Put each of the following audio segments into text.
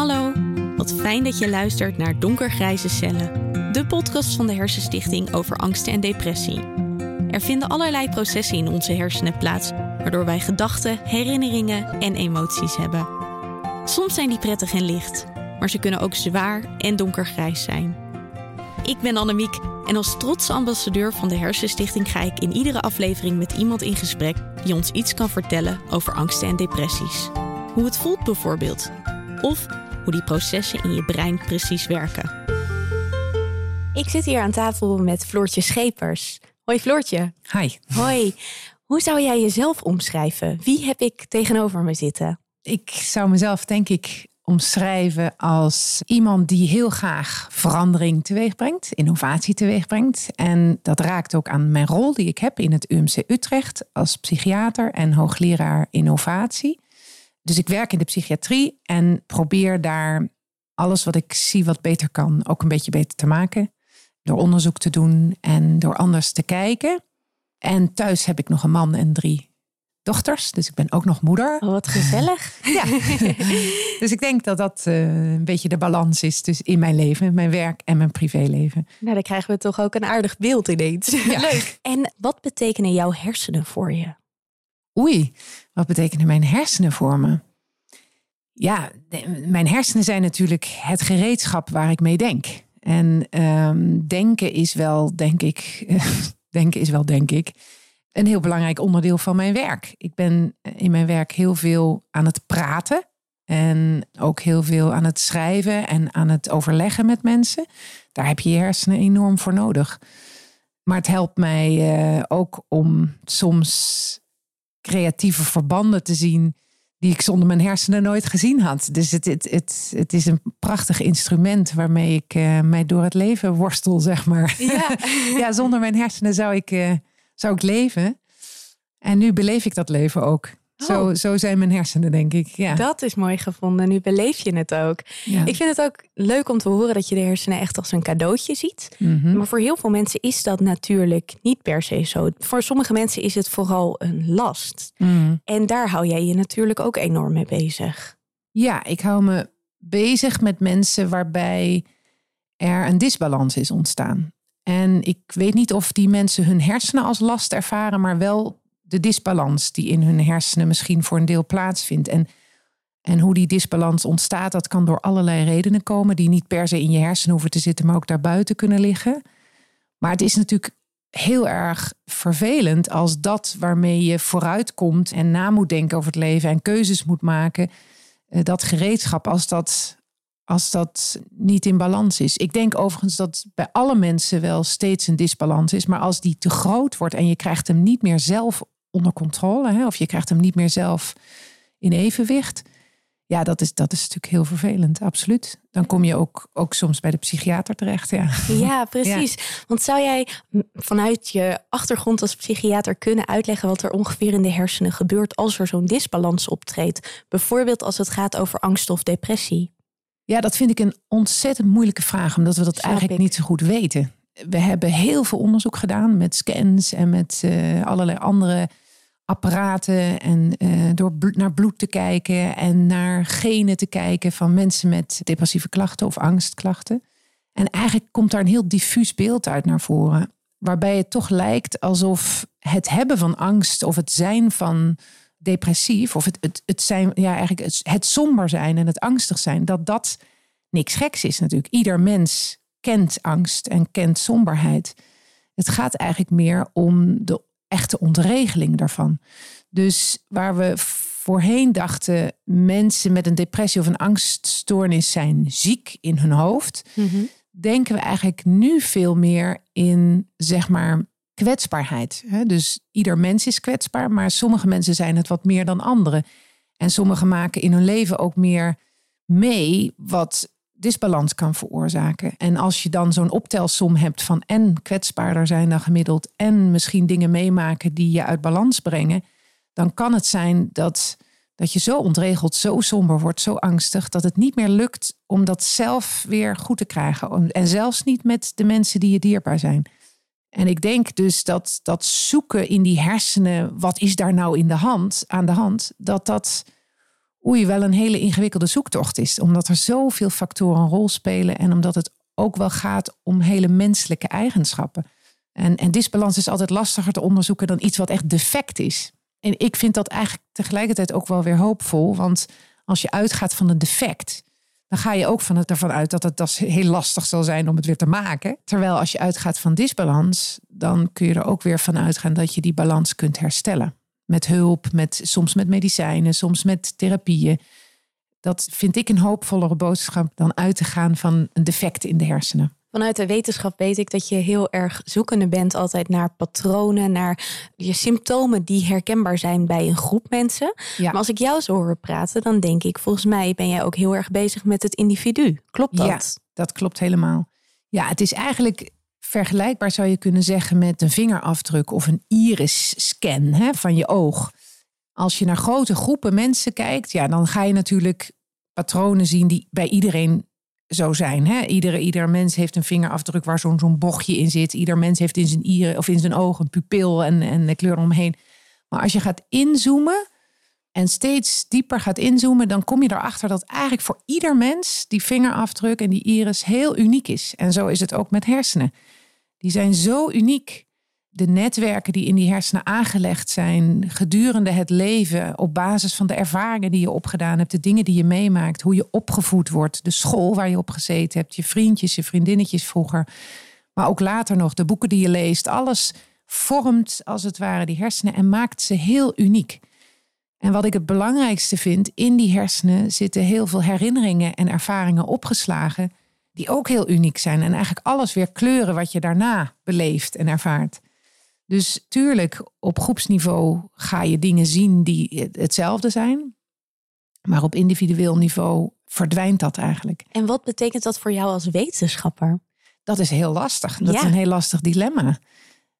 Hallo, wat fijn dat je luistert naar Donkergrijze Cellen, de podcast van de Hersenstichting over angsten en depressie. Er vinden allerlei processen in onze hersenen plaats, waardoor wij gedachten, herinneringen en emoties hebben. Soms zijn die prettig en licht, maar ze kunnen ook zwaar en donkergrijs zijn. Ik ben Annemiek en als trotse ambassadeur van de Hersenstichting ga ik in iedere aflevering met iemand in gesprek die ons iets kan vertellen over angsten en depressies. Hoe het voelt bijvoorbeeld. Of hoe die processen in je brein precies werken. Ik zit hier aan tafel met Floortje Schepers. Hoi Floortje. Hi. Hoi. Hoe zou jij jezelf omschrijven? Wie heb ik tegenover me zitten? Ik zou mezelf denk ik omschrijven als iemand die heel graag verandering teweeg brengt, innovatie teweeg brengt. En dat raakt ook aan mijn rol die ik heb in het UMC Utrecht als psychiater en hoogleraar innovatie. Dus ik werk in de psychiatrie en probeer daar alles wat ik zie wat beter kan ook een beetje beter te maken. Door onderzoek te doen en door anders te kijken. En thuis heb ik nog een man en drie dochters, dus ik ben ook nog moeder. Oh, wat gezellig. ja. dus ik denk dat dat uh, een beetje de balans is tussen in mijn leven, mijn werk en mijn privéleven. Nou, dan krijgen we toch ook een aardig beeld ineens. Ja. Leuk. En wat betekenen jouw hersenen voor je? Oei, wat betekenen mijn hersenen voor me? Ja, mijn hersenen zijn natuurlijk het gereedschap waar ik mee denk. En um, denken is wel, denk ik, denken is wel, denk ik, een heel belangrijk onderdeel van mijn werk. Ik ben in mijn werk heel veel aan het praten. En ook heel veel aan het schrijven en aan het overleggen met mensen. Daar heb je je hersenen enorm voor nodig. Maar het helpt mij uh, ook om soms creatieve verbanden te zien die ik zonder mijn hersenen nooit gezien had. Dus het, het, het, het is een prachtig instrument waarmee ik uh, mij door het leven worstel, zeg maar. Ja, ja zonder mijn hersenen zou ik, uh, zou ik leven. En nu beleef ik dat leven ook. Zo, oh. zo zijn mijn hersenen, denk ik. Ja. Dat is mooi gevonden. Nu beleef je het ook. Ik vind het ook leuk om te horen dat je de hersenen echt als een cadeautje ziet. Mm-hmm. Maar voor heel veel mensen is dat natuurlijk niet per se zo. Voor sommige mensen is het vooral een last. Mm. En daar hou jij je natuurlijk ook enorm mee bezig. Ja, ik hou me bezig met mensen waarbij er een disbalans is ontstaan. En ik weet niet of die mensen hun hersenen als last ervaren, maar wel de disbalans die in hun hersenen misschien voor een deel plaatsvindt. En, en hoe die disbalans ontstaat, dat kan door allerlei redenen komen, die niet per se in je hersenen hoeven te zitten, maar ook daarbuiten kunnen liggen. Maar het is natuurlijk heel erg vervelend als dat waarmee je vooruitkomt en na moet denken over het leven en keuzes moet maken, eh, dat gereedschap, als dat, als dat niet in balans is. Ik denk overigens dat bij alle mensen wel steeds een disbalans is, maar als die te groot wordt en je krijgt hem niet meer zelf onder controle. Hè? Of je krijgt hem niet meer zelf in evenwicht. Ja, dat is, dat is natuurlijk heel vervelend, absoluut. Dan kom je ook, ook soms bij de psychiater terecht. Ja, ja precies. Want zou jij vanuit je achtergrond als psychiater kunnen uitleggen wat er ongeveer in de hersenen gebeurt als er zo'n disbalans optreedt? Bijvoorbeeld als het gaat over angst of depressie. Ja, dat vind ik een ontzettend moeilijke vraag, omdat we dat eigenlijk niet zo goed weten. We hebben heel veel onderzoek gedaan met scans en met uh, allerlei andere apparaten en uh, door naar bloed te kijken en naar genen te kijken van mensen met depressieve klachten of angstklachten. En eigenlijk komt daar een heel diffuus beeld uit naar voren, waarbij het toch lijkt alsof het hebben van angst of het zijn van depressief of het, het, het zijn, ja, eigenlijk het, het somber zijn en het angstig zijn, dat dat niks geks is natuurlijk. Ieder mens kent angst en kent somberheid. Het gaat eigenlijk meer om de echte ontregeling daarvan. Dus waar we voorheen dachten, mensen met een depressie of een angststoornis zijn ziek in hun hoofd, mhm. denken we eigenlijk nu veel meer in, zeg maar, kwetsbaarheid. Dus ieder mens is kwetsbaar, maar sommige mensen zijn het wat meer dan anderen. En sommigen maken in hun leven ook meer mee wat disbalans kan veroorzaken. En als je dan zo'n optelsom hebt van en kwetsbaarder zijn dan gemiddeld en misschien dingen meemaken die je uit balans brengen, dan kan het zijn dat, dat je zo ontregeld, zo somber wordt, zo angstig, dat het niet meer lukt om dat zelf weer goed te krijgen. En zelfs niet met de mensen die je dierbaar zijn. En ik denk dus dat dat zoeken in die hersenen, wat is daar nou in de hand, aan de hand, dat dat oei, wel een hele ingewikkelde zoektocht is. Omdat er zoveel factoren een rol spelen en omdat het ook wel gaat om hele menselijke eigenschappen. En, en disbalans is altijd lastiger te onderzoeken dan iets wat echt defect is. En ik vind dat eigenlijk tegelijkertijd ook wel weer hoopvol. Want als je uitgaat van een defect, dan ga je ook van het, ervan uit dat het dat heel lastig zal zijn om het weer te maken. Terwijl als je uitgaat van disbalans, dan kun je er ook weer van uitgaan dat je die balans kunt herstellen. Met hulp, met, soms met medicijnen, soms met therapieën. Dat vind ik een hoopvollere boodschap dan uit te gaan van een defect in de hersenen. Vanuit de wetenschap weet ik dat je heel erg zoekende bent altijd naar patronen, naar je symptomen die herkenbaar zijn bij een groep mensen. Maar als ik jou zo hoor praten, dan denk ik, volgens mij ben jij ook heel erg bezig met het individu. Klopt dat? Ja, dat klopt helemaal. Ja, het is eigenlijk vergelijkbaar zou je kunnen zeggen met een vingerafdruk of een iris-scan van je oog. Als je naar grote groepen mensen kijkt, ja, dan ga je natuurlijk patronen zien die bij iedereen zo zijn. Hè? Iedere, ieder mens heeft een vingerafdruk waar zo'n zo'n bochtje in zit. Ieder mens heeft in zijn, ieren, of in zijn ogen een pupil en, en de kleur omheen. Maar als je gaat inzoomen en steeds dieper gaat inzoomen, dan kom je erachter dat eigenlijk voor ieder mens die vingerafdruk en die iris heel uniek is. En zo is het ook met hersenen. Die zijn zo uniek de netwerken die in die hersenen aangelegd zijn gedurende het leven op basis van de ervaringen die je opgedaan hebt, de dingen die je meemaakt, hoe je opgevoed wordt, de school waar je op gezeten hebt, je vriendjes, je vriendinnetjes vroeger, maar ook later nog de boeken die je leest, alles vormt als het ware die hersenen en maakt ze heel uniek. En wat ik het belangrijkste vind, in die hersenen zitten heel veel herinneringen en ervaringen opgeslagen die ook heel uniek zijn en eigenlijk alles weer kleuren wat je daarna beleeft en ervaart. Dus tuurlijk, op groepsniveau ga je dingen zien die hetzelfde zijn. Maar op individueel niveau verdwijnt dat eigenlijk. En wat betekent dat voor jou als wetenschapper? Dat is heel lastig. Dat is een heel lastig dilemma.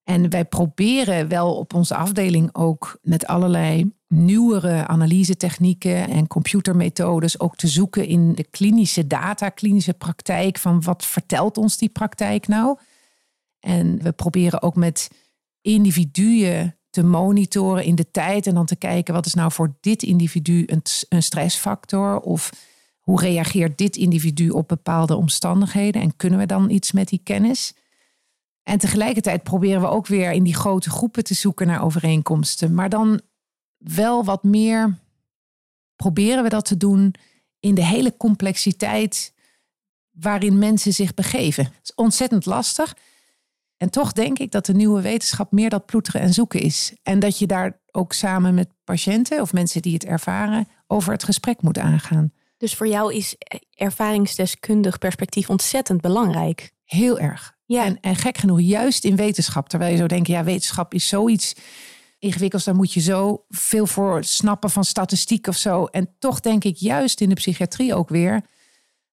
En wij proberen wel op onze afdeling ook met allerlei nieuwere analysetechnieken en computermethodes ook te zoeken in de klinische data, klinische praktijk van wat vertelt ons die praktijk nou? En we proberen ook met individuen te monitoren in de tijd en dan te kijken wat is nou voor dit individu een, een stressfactor of hoe reageert dit individu op bepaalde omstandigheden en kunnen we dan iets met die kennis? En tegelijkertijd proberen we ook weer in die grote groepen te zoeken naar overeenkomsten, maar dan wel wat meer proberen we dat te doen in de hele complexiteit waarin mensen zich begeven. Het is ontzettend lastig. En toch denk ik dat de nieuwe wetenschap meer dat ploeteren en zoeken is. En dat je daar ook samen met patiënten of mensen die het ervaren over het gesprek moet aangaan. Dus voor jou is ervaringsdeskundig perspectief ontzettend belangrijk. Heel erg. Ja. En, en gek genoeg, juist in wetenschap. Terwijl je zo denkt, ja, wetenschap is zoiets ingewikkelds. Daar moet je zo veel voor snappen van statistiek of zo. En toch denk ik juist in de psychiatrie ook weer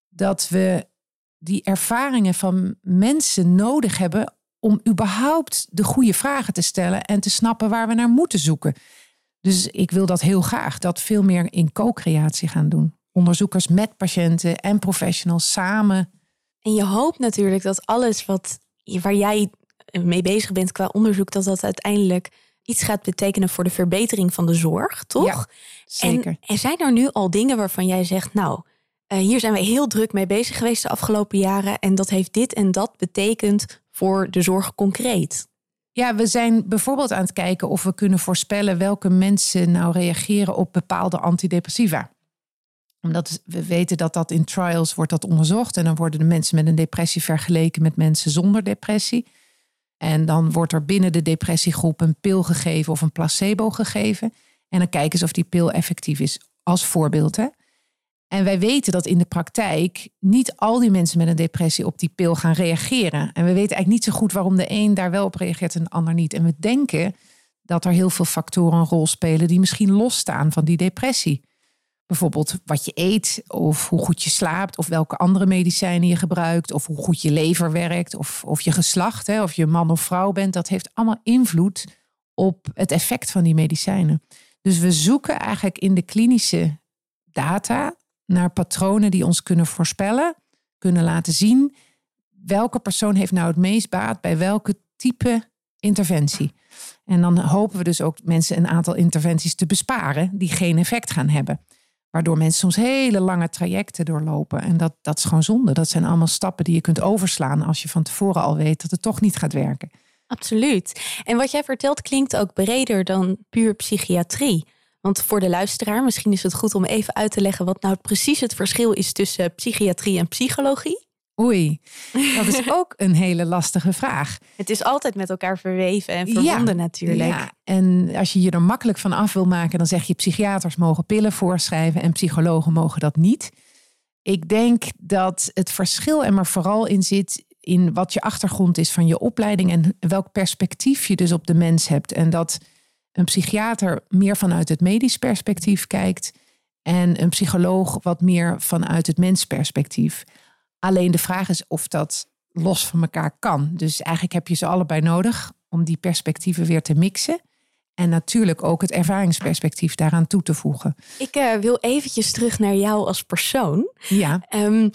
dat we die ervaringen van mensen nodig hebben om überhaupt de goede vragen te stellen en te snappen waar we naar moeten zoeken. Dus ik wil dat heel graag, dat veel meer in co-creatie gaan doen. Onderzoekers met patiënten en professionals samen. En je hoopt natuurlijk dat alles wat, waar jij mee bezig bent qua onderzoek, dat dat uiteindelijk iets gaat betekenen voor de verbetering van de zorg, toch? Ja, zeker. En, en zijn er nu al dingen waarvan jij zegt, nou, uh, hier zijn we heel druk mee bezig geweest de afgelopen jaren en dat heeft dit en dat betekend voor de zorg concreet? Ja, we zijn bijvoorbeeld aan het kijken of we kunnen voorspellen welke mensen nou reageren op bepaalde antidepressiva. Omdat we weten dat dat in trials wordt dat onderzocht en dan worden de mensen met een depressie vergeleken met mensen zonder depressie. En dan wordt er binnen de depressiegroep een pil gegeven of een placebo gegeven. En dan kijken ze of die pil effectief is. Als voorbeeld. Hè? En wij weten dat in de praktijk niet al die mensen met een depressie op die pil gaan reageren. En we weten eigenlijk niet zo goed waarom de een daar wel op reageert en de ander niet. En we denken dat er heel veel factoren een rol spelen die misschien losstaan van die depressie. Bijvoorbeeld wat je eet, of hoe goed je slaapt, of welke andere medicijnen je gebruikt, of hoe goed je lever werkt, of, of je geslacht, hè, of je man of vrouw bent. Dat heeft allemaal invloed op het effect van die medicijnen. Dus we zoeken eigenlijk in de klinische data naar patronen die ons kunnen voorspellen, kunnen laten zien welke persoon heeft nou het meest baat bij welke type interventie. En dan hopen we dus ook mensen een aantal interventies te besparen die geen effect gaan hebben. Waardoor mensen soms hele lange trajecten doorlopen. En dat, dat is gewoon zonde. Dat zijn allemaal stappen die je kunt overslaan als je van tevoren al weet dat het toch niet gaat werken. Absoluut. En wat jij vertelt klinkt ook breder dan puur psychiatrie. Want voor de luisteraar, misschien is het goed om even uit te leggen wat nou precies het verschil is tussen psychiatrie en psychologie. Oei, dat is ook een hele lastige vraag. Het is altijd met elkaar verweven en verbonden natuurlijk. Ja, en als je je er makkelijk van af wil maken, dan zeg je psychiaters mogen pillen voorschrijven en psychologen mogen dat niet. Ik denk dat het verschil er maar vooral in zit in wat je achtergrond is van je opleiding en welk perspectief je dus op de mens hebt. En dat een psychiater meer vanuit het medisch perspectief kijkt en een psycholoog wat meer vanuit het mensperspectief. Alleen de vraag is of dat los van elkaar kan. Dus eigenlijk heb je ze allebei nodig om die perspectieven weer te mixen. En natuurlijk ook het ervaringsperspectief daaraan toe te voegen. Ik uh, wil eventjes terug naar jou als persoon. Ja. Um,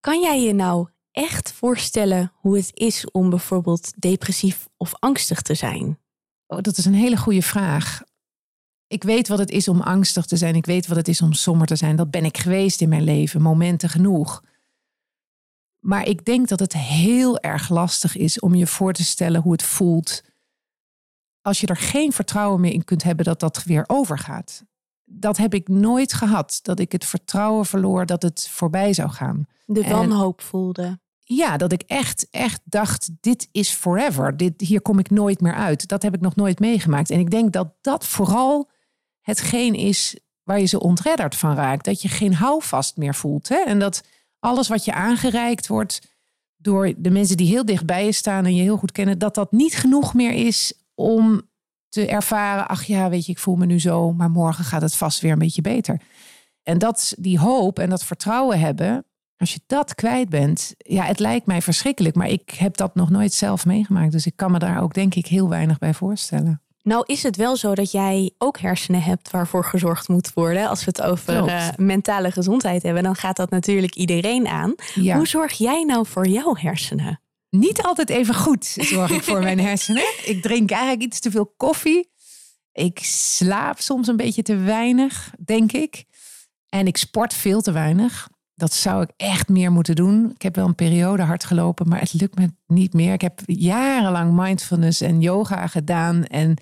kan jij je nou echt voorstellen hoe het is om bijvoorbeeld depressief of angstig te zijn? Oh, dat is een hele goede vraag. Ik weet wat het is om angstig te zijn. Ik weet wat het is om somber te zijn. Dat ben ik geweest in mijn leven, momenten genoeg. Maar ik denk dat het heel erg lastig is om je voor te stellen hoe het voelt als je er geen vertrouwen meer in kunt hebben dat dat weer overgaat. Dat heb ik nooit gehad. Dat ik het vertrouwen verloor dat het voorbij zou gaan. De wanhoop voelde. Ja, dat ik echt, echt dacht: dit is forever. Dit, hier kom ik nooit meer uit. Dat heb ik nog nooit meegemaakt. En ik denk dat dat vooral hetgeen is waar je zo ontredderd van raakt. Dat je geen houvast meer voelt. Hè? En dat alles wat je aangereikt wordt door de mensen die heel dichtbij je staan en je heel goed kennen, dat dat niet genoeg meer is om te ervaren, ach ja, weet je, ik voel me nu zo, maar morgen gaat het vast weer een beetje beter. En dat die hoop en dat vertrouwen hebben, als je dat kwijt bent, ja, het lijkt mij verschrikkelijk, maar ik heb dat nog nooit zelf meegemaakt, dus ik kan me daar ook denk ik heel weinig bij voorstellen. Nou is het wel zo dat jij ook hersenen hebt waarvoor gezorgd moet worden. Als we het over uh, mentale gezondheid hebben, dan gaat dat natuurlijk iedereen aan. Hoe zorg jij nou voor jouw hersenen? Niet altijd even goed zorg ik voor mijn hersenen. Ik drink eigenlijk iets te veel koffie. Ik slaap soms een beetje te weinig, denk ik. En ik sport veel te weinig. Dat zou ik echt meer moeten doen. Ik heb wel een periode hard gelopen, maar het lukt me niet meer. Ik heb jarenlang mindfulness en yoga gedaan. En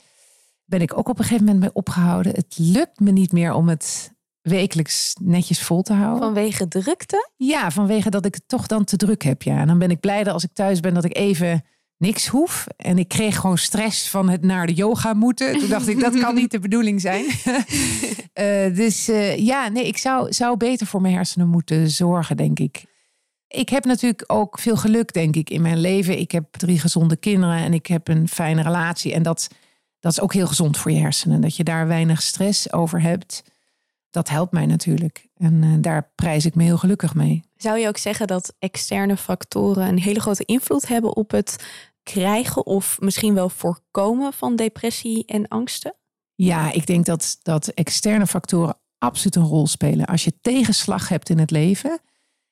ben ik ook op een gegeven moment mee opgehouden. Het lukt me niet meer om het wekelijks netjes vol te houden. Vanwege drukte? Ja, vanwege dat ik het toch dan te druk heb. Ja. En dan ben ik blij dat als ik thuis ben dat ik even niks hoef. En ik kreeg gewoon stress van het naar de yoga moeten. Toen dacht ik, dat kan niet de bedoeling zijn. uh, dus uh, ja, nee, ik zou, zou beter voor mijn hersenen moeten zorgen, denk ik. Ik heb natuurlijk ook veel geluk, denk ik, in mijn leven. Ik heb drie gezonde kinderen en ik heb een fijne relatie. En dat dat is ook heel gezond voor je hersenen. Dat je daar weinig stress over hebt. Dat helpt mij natuurlijk. En uh, daar prijs ik me heel gelukkig mee. Zou je ook zeggen dat externe factoren een hele grote invloed hebben op het krijgen of misschien wel voorkomen van depressie en angsten? Ja, ik denk dat, dat externe factoren absoluut een rol spelen. Als je tegenslag hebt in het leven.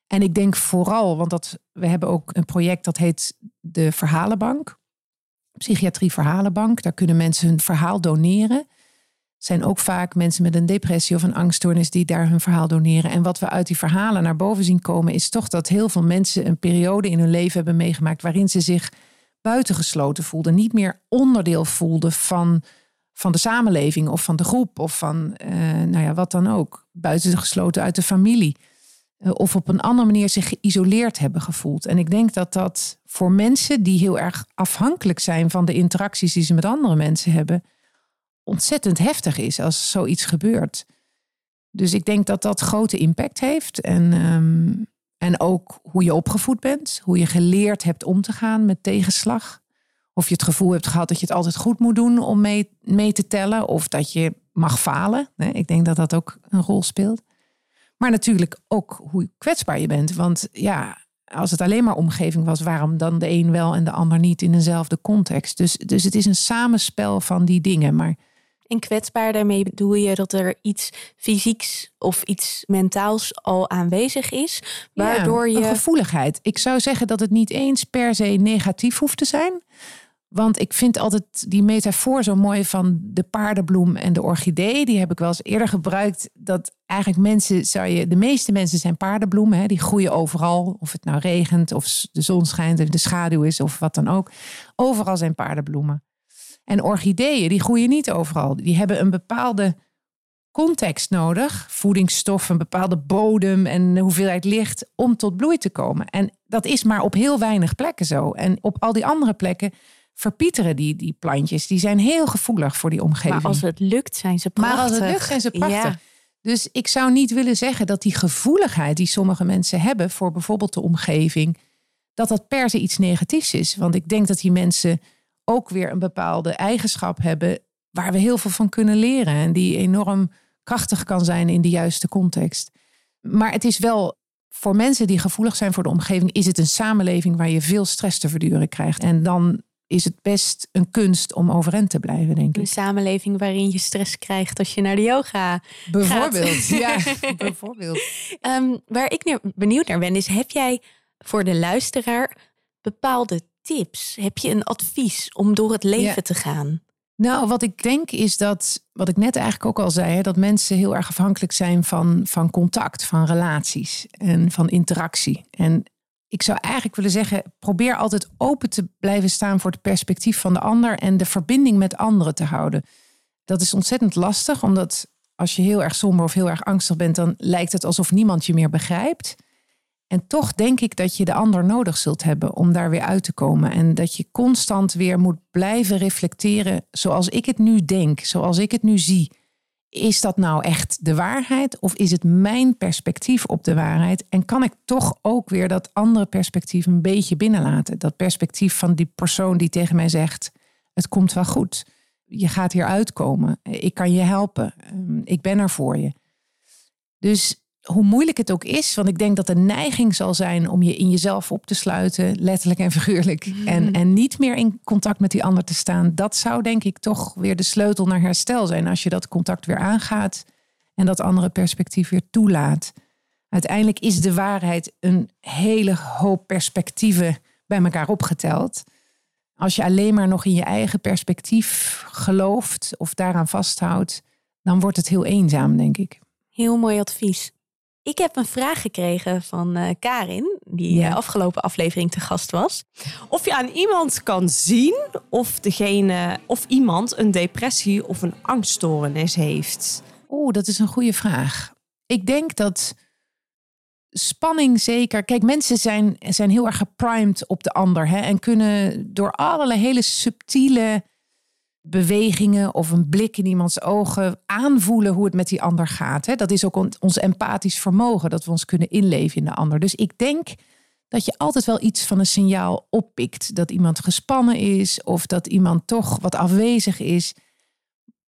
En ik denk vooral, want dat, we hebben ook een project dat heet de Verhalenbank psychiatrie verhalenbank. Daar kunnen mensen hun verhaal doneren. Zijn ook vaak mensen met een depressie of een angststoornis die daar hun verhaal doneren. En wat we uit die verhalen naar boven zien komen, is toch dat heel veel mensen een periode in hun leven hebben meegemaakt waarin ze zich buitengesloten voelden, niet meer onderdeel voelden van, van de samenleving of van de groep of van uh, nou ja, wat dan ook. Buitengesloten uit de familie. Eh, of op een andere manier zich geïsoleerd hebben gevoeld. En ik denk dat dat voor mensen die heel erg afhankelijk zijn van de interacties die ze met andere mensen hebben, ontzettend heftig is als zoiets gebeurt. Dus ik denk dat dat grote impact heeft. En, um, en ook hoe je opgevoed bent, hoe je geleerd hebt om te gaan met tegenslag. Of je het gevoel hebt gehad dat je het altijd goed moet doen om mee, mee te tellen, of dat je mag falen. Ik denk dat dat ook een rol speelt. Maar natuurlijk ook hoe kwetsbaar je bent. Want ja, als het alleen maar omgeving was, waarom dan de een wel en de ander niet in dezelfde context? Dus, dus het is een samenspel van die dingen. Maar en kwetsbaar, daarmee bedoel je dat er iets fysieks of iets mentaals al aanwezig is, waardoor ja, je. Een gevoeligheid. Ik zou zeggen dat het niet eens per se negatief hoeft te zijn. Want ik vind altijd die metafoor zo mooi van de paardenbloem en de orchidee. Die heb ik wel eens eerder gebruikt. Dat eigenlijk mensen, zou je, de meeste mensen zijn paardenbloemen. Hè? Die groeien overal. Of het nou regent, of de zon schijnt, of de schaduw is, of wat dan ook. Overal zijn paardenbloemen. En orchideeën, die groeien niet overal. Die hebben een bepaalde context nodig. Voedingsstof, een bepaalde bodem en hoeveelheid licht om tot bloei te komen. En dat is maar op heel weinig plekken zo. En op al die andere plekken verpieteren die, die plantjes. Die zijn heel gevoelig voor die omgeving. Maar als het lukt, zijn ze prachtig. Maar als het lukt, zijn ze prachtig. Dus ik zou niet willen zeggen dat die gevoeligheid die sommige mensen hebben voor bijvoorbeeld de omgeving, dat dat per se iets negatiefs is. Want ik denk dat die mensen ook weer een bepaalde eigenschap hebben waar we heel veel van kunnen leren en die enorm krachtig kan zijn in de juiste context. Maar het is wel voor mensen die gevoelig zijn voor de omgeving, is het een samenleving waar je veel stress te verduren krijgt. En dan is het best een kunst om overeind te blijven, denk ik. Een samenleving waarin je stress krijgt als je naar de yoga bijvoorbeeld, Ja, bijvoorbeeld. Um, waar ik benieuwd naar ben, is heb jij voor de luisteraar bepaalde tips? Heb je een advies om door het leven te gaan? Nou, wat ik denk is dat, wat ik net eigenlijk ook al zei, dat mensen heel erg afhankelijk zijn van, van contact, van relaties en van interactie. En ik zou eigenlijk willen zeggen, probeer altijd open te blijven staan voor het perspectief van de ander en de verbinding met anderen te houden. Dat is ontzettend lastig, omdat als je heel erg somber of heel erg angstig bent, dan lijkt het alsof niemand je meer begrijpt. En toch denk ik dat je de ander nodig zult hebben om daar weer uit te komen. En dat je constant weer moet blijven reflecteren zoals ik het nu denk, zoals ik het nu zie. Is dat nou echt de waarheid of is het mijn perspectief op de waarheid? En kan ik toch ook weer dat andere perspectief een beetje binnenlaten? Dat perspectief van die persoon die tegen mij zegt: Het komt wel goed. Je gaat hier uitkomen. Ik kan je helpen. Ehm, ik ben er voor je. Dus hoe moeilijk het ook is, want ik denk dat de neiging zal zijn om je in jezelf op te sluiten, letterlijk en figuurlijk, mhm. en, en niet meer in contact met die ander te staan, dat zou denk ik toch weer de sleutel naar herstel zijn als je dat contact weer aangaat en dat andere perspectief weer toelaat. Uiteindelijk is de waarheid een hele hoop perspectieven bij elkaar opgeteld. Als je alleen maar nog in je eigen perspectief gelooft of daaraan vasthoudt, dan wordt het heel eenzaam, denk ik. Heel mooi advies. Ik heb een vraag gekregen van uh, Karin, die ja. Eh, afgelopen aflevering te gast was. Of je aan iemand kan zien of, degene, of iemand een depressie of een angststoornis heeft. Oeh, dat is een goede vraag. Ik denk dat spanning zeker. Kijk, mensen zijn, zijn heel erg geprimed op de ander hè, en kunnen door allerlei hele subtiele bewegingen of een blik in iemands ogen aanvoelen hoe het met die ander gaat. Dat is ook ons empathisch vermogen, dat we ons kunnen inleven in de ander. Dus ik denk dat je altijd wel iets van een signaal oppikt. Dat iemand gespannen is of dat iemand toch wat afwezig is.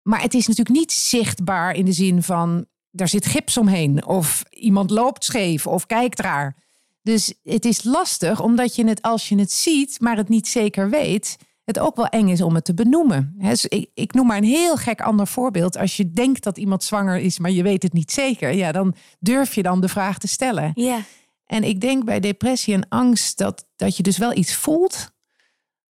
Maar het is natuurlijk niet zichtbaar in de zin van daar zit gips omheen of iemand loopt scheef of kijkt raar. Dus het is lastig omdat je het als je het ziet, maar het niet zeker weet, het ook wel eng is om het te benoemen. Dus ik, ik, noem maar een heel gek ander voorbeeld. Als je denkt dat iemand zwanger is, maar je weet het niet zeker, ja, dan durf je dan de vraag te stellen. Ja. En ik denk bij depressie en angst dat, dat je dus wel iets voelt,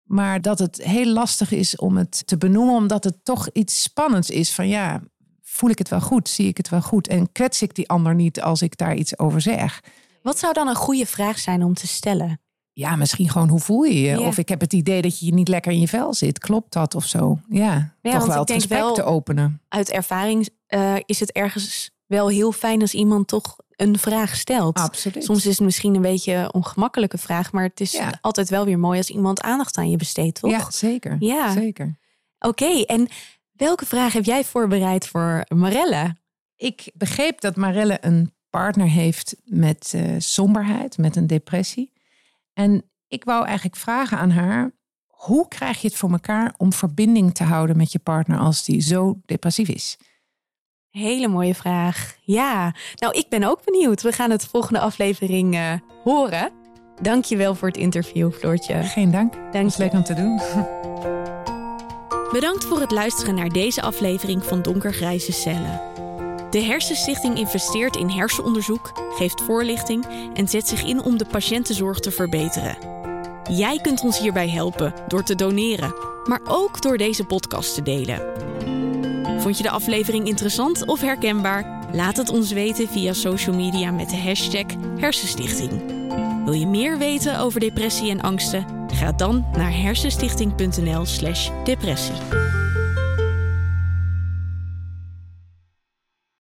maar dat het heel lastig is om het te benoemen, omdat het toch iets spannends is. Van ja, voel ik het wel goed? Zie ik het wel goed? En kwets ik die ander niet als ik daar iets over zeg? Wat zou dan een goede vraag zijn om te stellen? Ja, misschien gewoon hoe voel je je? Of ik heb het idee dat je niet lekker in je vel zit. Klopt dat of zo? Ja, ja toch wel het gesprek te openen. Uit ervaring uh, is het ergens wel heel fijn als iemand toch een vraag stelt. Absoluut. Soms is het misschien een beetje een ongemakkelijke vraag, maar het is altijd wel weer mooi als iemand aandacht aan je besteedt, toch? Ja, zeker. Ja, zeker. Oké, en welke vraag heb jij voorbereid voor Marelle? Ik begreep dat Marelle een partner heeft met uh, somberheid, met een depressie. En ik wou eigenlijk vragen aan haar: hoe krijg je het voor elkaar om verbinding te houden met je partner als die zo depressief is? Hele mooie vraag. Ja, nou ik ben ook benieuwd. We gaan het volgende aflevering uh, horen. Dankjewel voor het interview, Floortje. Geen dank. Dank je. leuk om te doen. Bedankt voor het luisteren naar deze aflevering van Donkergrijze Cellen. De Hersenstichting investeert in hersenonderzoek, geeft voorlichting en zet zich in om de patiëntenzorg te verbeteren. Jij kunt ons hierbij helpen door te doneren, maar ook door deze podcast te delen. Vond je de aflevering interessant of herkenbaar? Laat het ons weten via social media met de hashtag Hersenstichting. Wil je meer weten over depressie en angsten? Ga dan naar hersenstichting.nl/depressie.